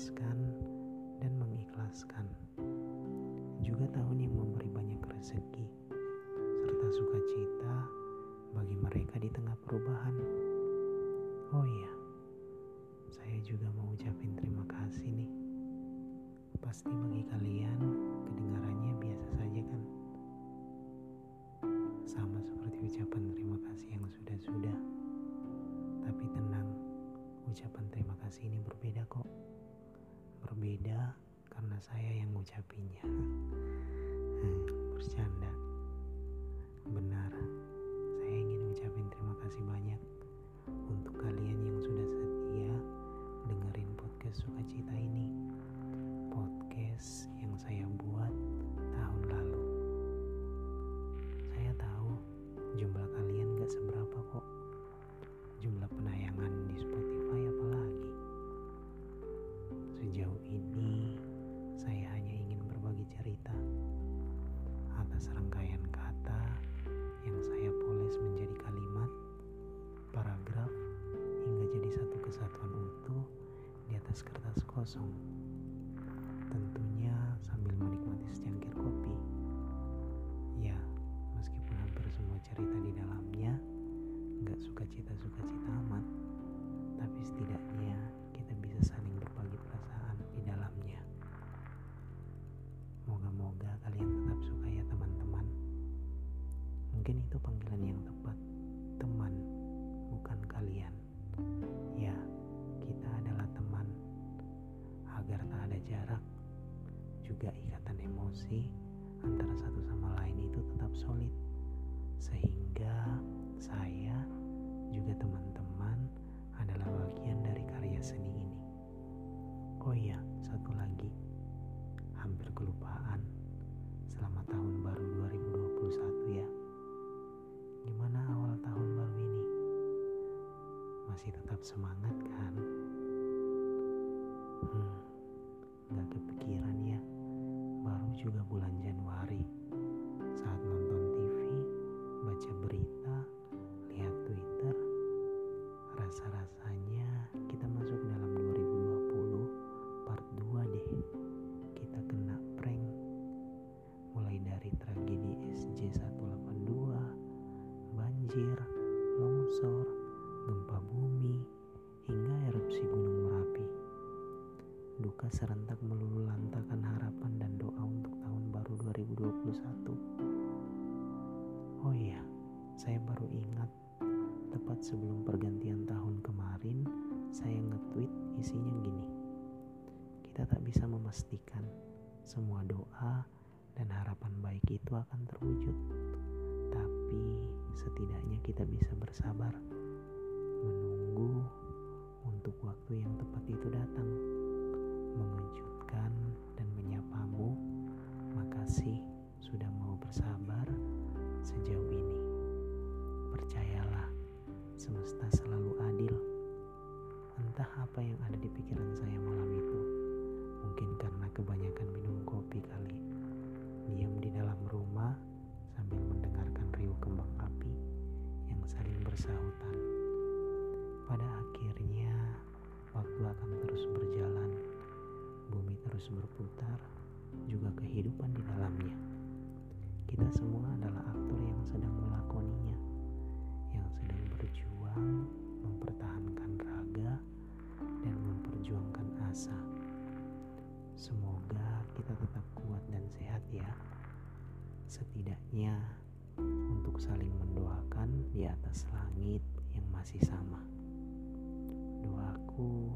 melepaskan, dan mengikhlaskan. Juga tahun yang memberi banyak rezeki serta sukacita bagi mereka di tengah perubahan. Oh iya, saya juga mau ucapin terima kasih nih. Pasti bagi kalian kedengarannya biasa saja kan? Sama seperti ucapan terima kasih yang sudah-sudah. Tapi tenang, ucapan terima kasih ini berbeda kok. Berbeda karena saya yang ngucapinnya. Bercanda. Kosong. Tentunya sambil menikmati secangkir kopi. Ya, meskipun hampir semua cerita di dalamnya nggak suka cita-suka cita amat, tapi setidaknya kita bisa saling juga ikatan emosi antara satu sama lain itu tetap solid. Sehingga saya juga teman-teman adalah bagian dari karya seni ini. Oh iya, satu lagi. Hampir kelupaan. Selamat tahun baru 2021 ya. Gimana awal tahun baru ini? Masih tetap semangat C182, banjir, longsor, gempa bumi, hingga erupsi Gunung Merapi. Duka serentak melulu lantakan harapan dan doa untuk tahun baru 2021. Oh iya, saya baru ingat tepat sebelum pergantian tahun kemarin saya nge-tweet isinya gini. Kita tak bisa memastikan semua doa dan harapan baik itu akan terwujud. Tapi setidaknya kita bisa bersabar menunggu untuk waktu yang tepat itu datang. Mengejutkan dan menyapamu. Makasih sudah mau bersabar sejauh ini. Percayalah, semesta selalu adil. Entah apa yang ada di pikiran saya malam itu. Mungkin karena kebanyakan minum rumah sambil mendengarkan riuh kembang api yang saling bersahutan. Pada akhirnya, waktu akan terus berjalan. Bumi terus berputar, juga kehidupan di dalamnya. Kita semua adalah aktor yang sedang melakoninya, yang sedang berjuang mempertahankan raga dan memperjuangkan asa. Semoga kita tetap kuat dan sehat ya. Setidaknya untuk saling mendoakan di atas langit yang masih sama. Doaku.